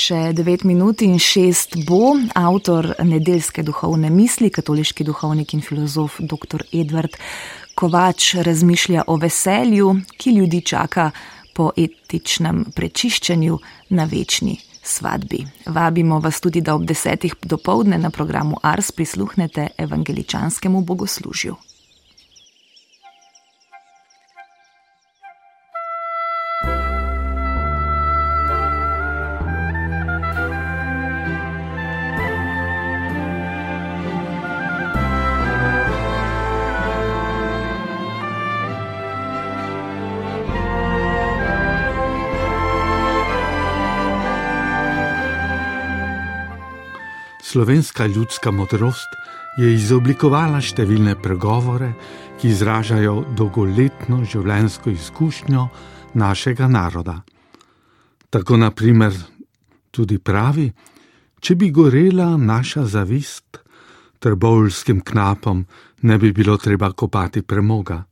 Še 9 minut in 6 bo avtor nedeljske duhovne misli, katoliški duhovnik in filozof dr. Edvard Kovač razmišlja o veselju, ki ljudi čaka po etičnem prečiščenju na večni svadbi. Vabimo vas tudi, da ob desetih dopoledne na programu Ars prisluhnete evangeličanskemu bogoslužju. Slovenska ljudska modrost je izoblikovala številne pregovore, ki izražajo dolgoletno življenjsko izkušnjo našega naroda. Tako naprimer tudi pravi, če bi gorela naša zavist, trbovskim knapom ne bi bilo treba kopati premoga.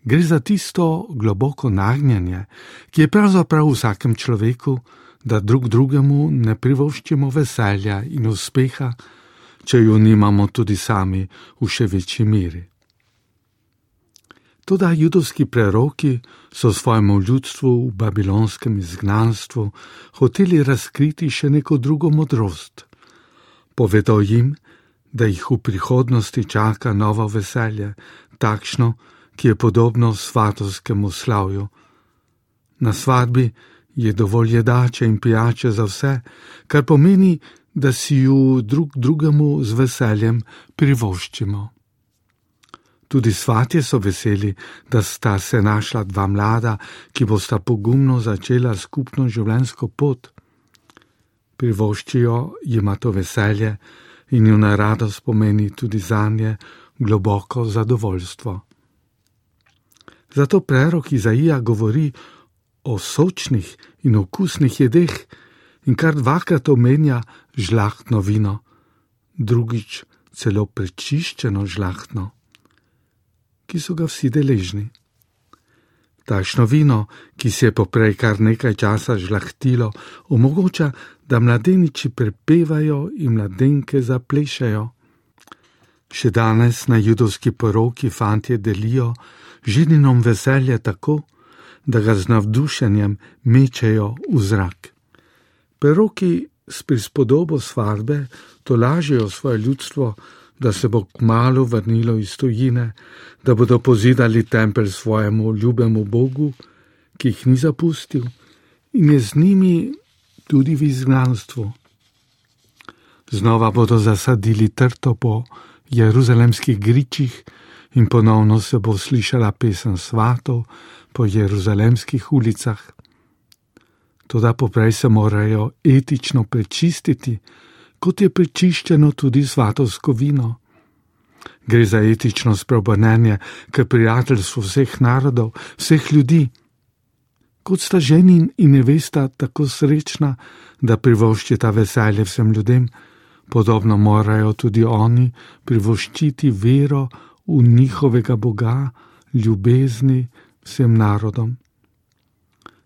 Gre za tisto globoko nagnjenje, ki je pravzaprav v vsakem človeku, da drug drugemu ne privoščimo veselja in uspeha, če jo nimamo tudi sami v še večji miri. Toda judovski preroki so svojemu ljudstvu v babilonskem izgnanstvu hoteli razkriti še neko drugo modrost. Povedo jim, da jih v prihodnosti čaka novo veselje, takšno, ki je podobno svatovskemu slavju. Na svadbi je dovolj jedače in pijače za vse, kar pomeni, da si ju drug drugemu z veseljem privoščimo. Tudi svatje so veseli, da sta se našla dva mlada, ki bosta pogumno začela skupno življenjsko pot. Privoščijo jima to veselje in ju na radost pomeni tudi za nje globoko zadovoljstvo. Zato prerok Izaija govori o sočnih in okusnih jedeh in kar dvakrat omenja žlahtno vino, drugič celo prečiščeno žlahtno, ki so ga vsi deležni. Takšno vino, ki se je poprej kar nekaj časa žlahtilo, omogoča, da mladeniči prepevajo in mladenke zaplešajo. Še danes na judovski poroki fantje delijo ženinom veselje tako, da ga z navdušenjem mečejo v zrak. Peroki s prispodobo svadbe to lažejo svoje ljudstvo, da se bo kmalo vrnilo iz tujine, da bodo pozidali tempelj svojemu ljubemu Bogu, ki jih ni zapustil in je z njimi tudi v izgnanstvu. Znova bodo zasadili trto po jeruzalemskih gričih in ponovno se bo slišala pesem svatov, po jeruzalemskih ulicah. Toda poprej se morajo etično prečistiti, kot je prečiščeno tudi svatovsko vino. Gre za etično spreobrnenje k prijateljstvu vseh narodov, vseh ljudi. Kot sta ženi in nevesta tako srečna, da privoščita veselje vsem ljudem, podobno morajo tudi oni privoščiti vero v njihovega Boga, ljubezni, vsem narodom.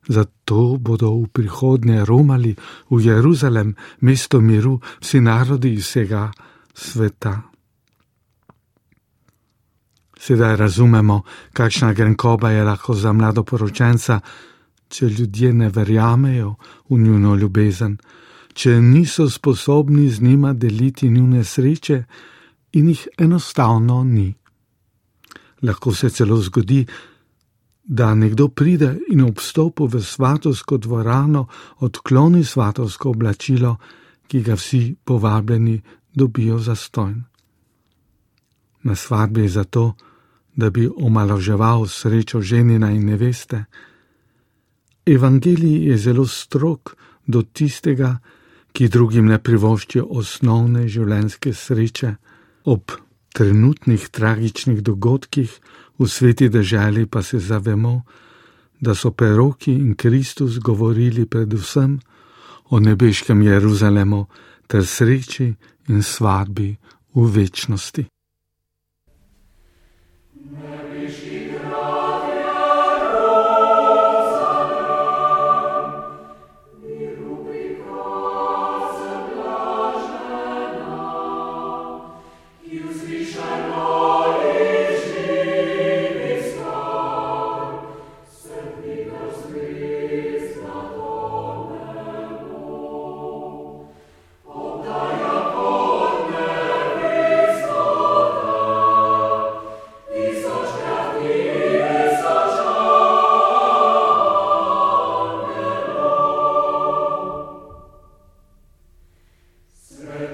Zato bodo v prihodnje romali v Jeruzalem, mesto miru, vsi narodi iz vsega sveta. Sedaj razumemo, kakšna grenkoba je lahko za mlado poročenca, če ljudje ne verjamejo v njuno ljubezen, če niso sposobni z njima deliti njune sreče in jih enostavno ni. Lahko se celo zgodi, da nekdo pride in ob vstopu v svatovsko dvorano odkloni svatovsko oblačilo, ki ga vsi povabljeni dobijo za stojn. Na svadbi je zato, da bi omaloževal srečo ženina in neveste. Evangelij je zelo strok do tistega, ki drugim ne privoščijo osnovne življenjske sreče ob trenutnih tragičnih dogodkih, v sveti državi pa se zavemo, da so peroki in Kristus govorili predvsem o nebeškem Jeruzalemu ter sreči in svadbi v večnosti.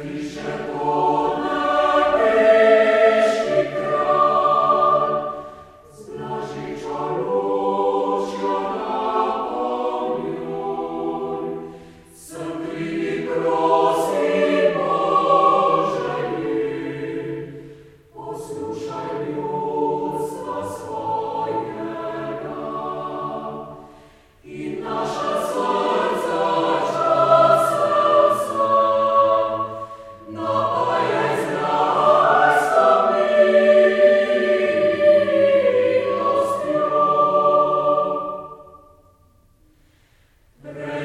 Christe é Praise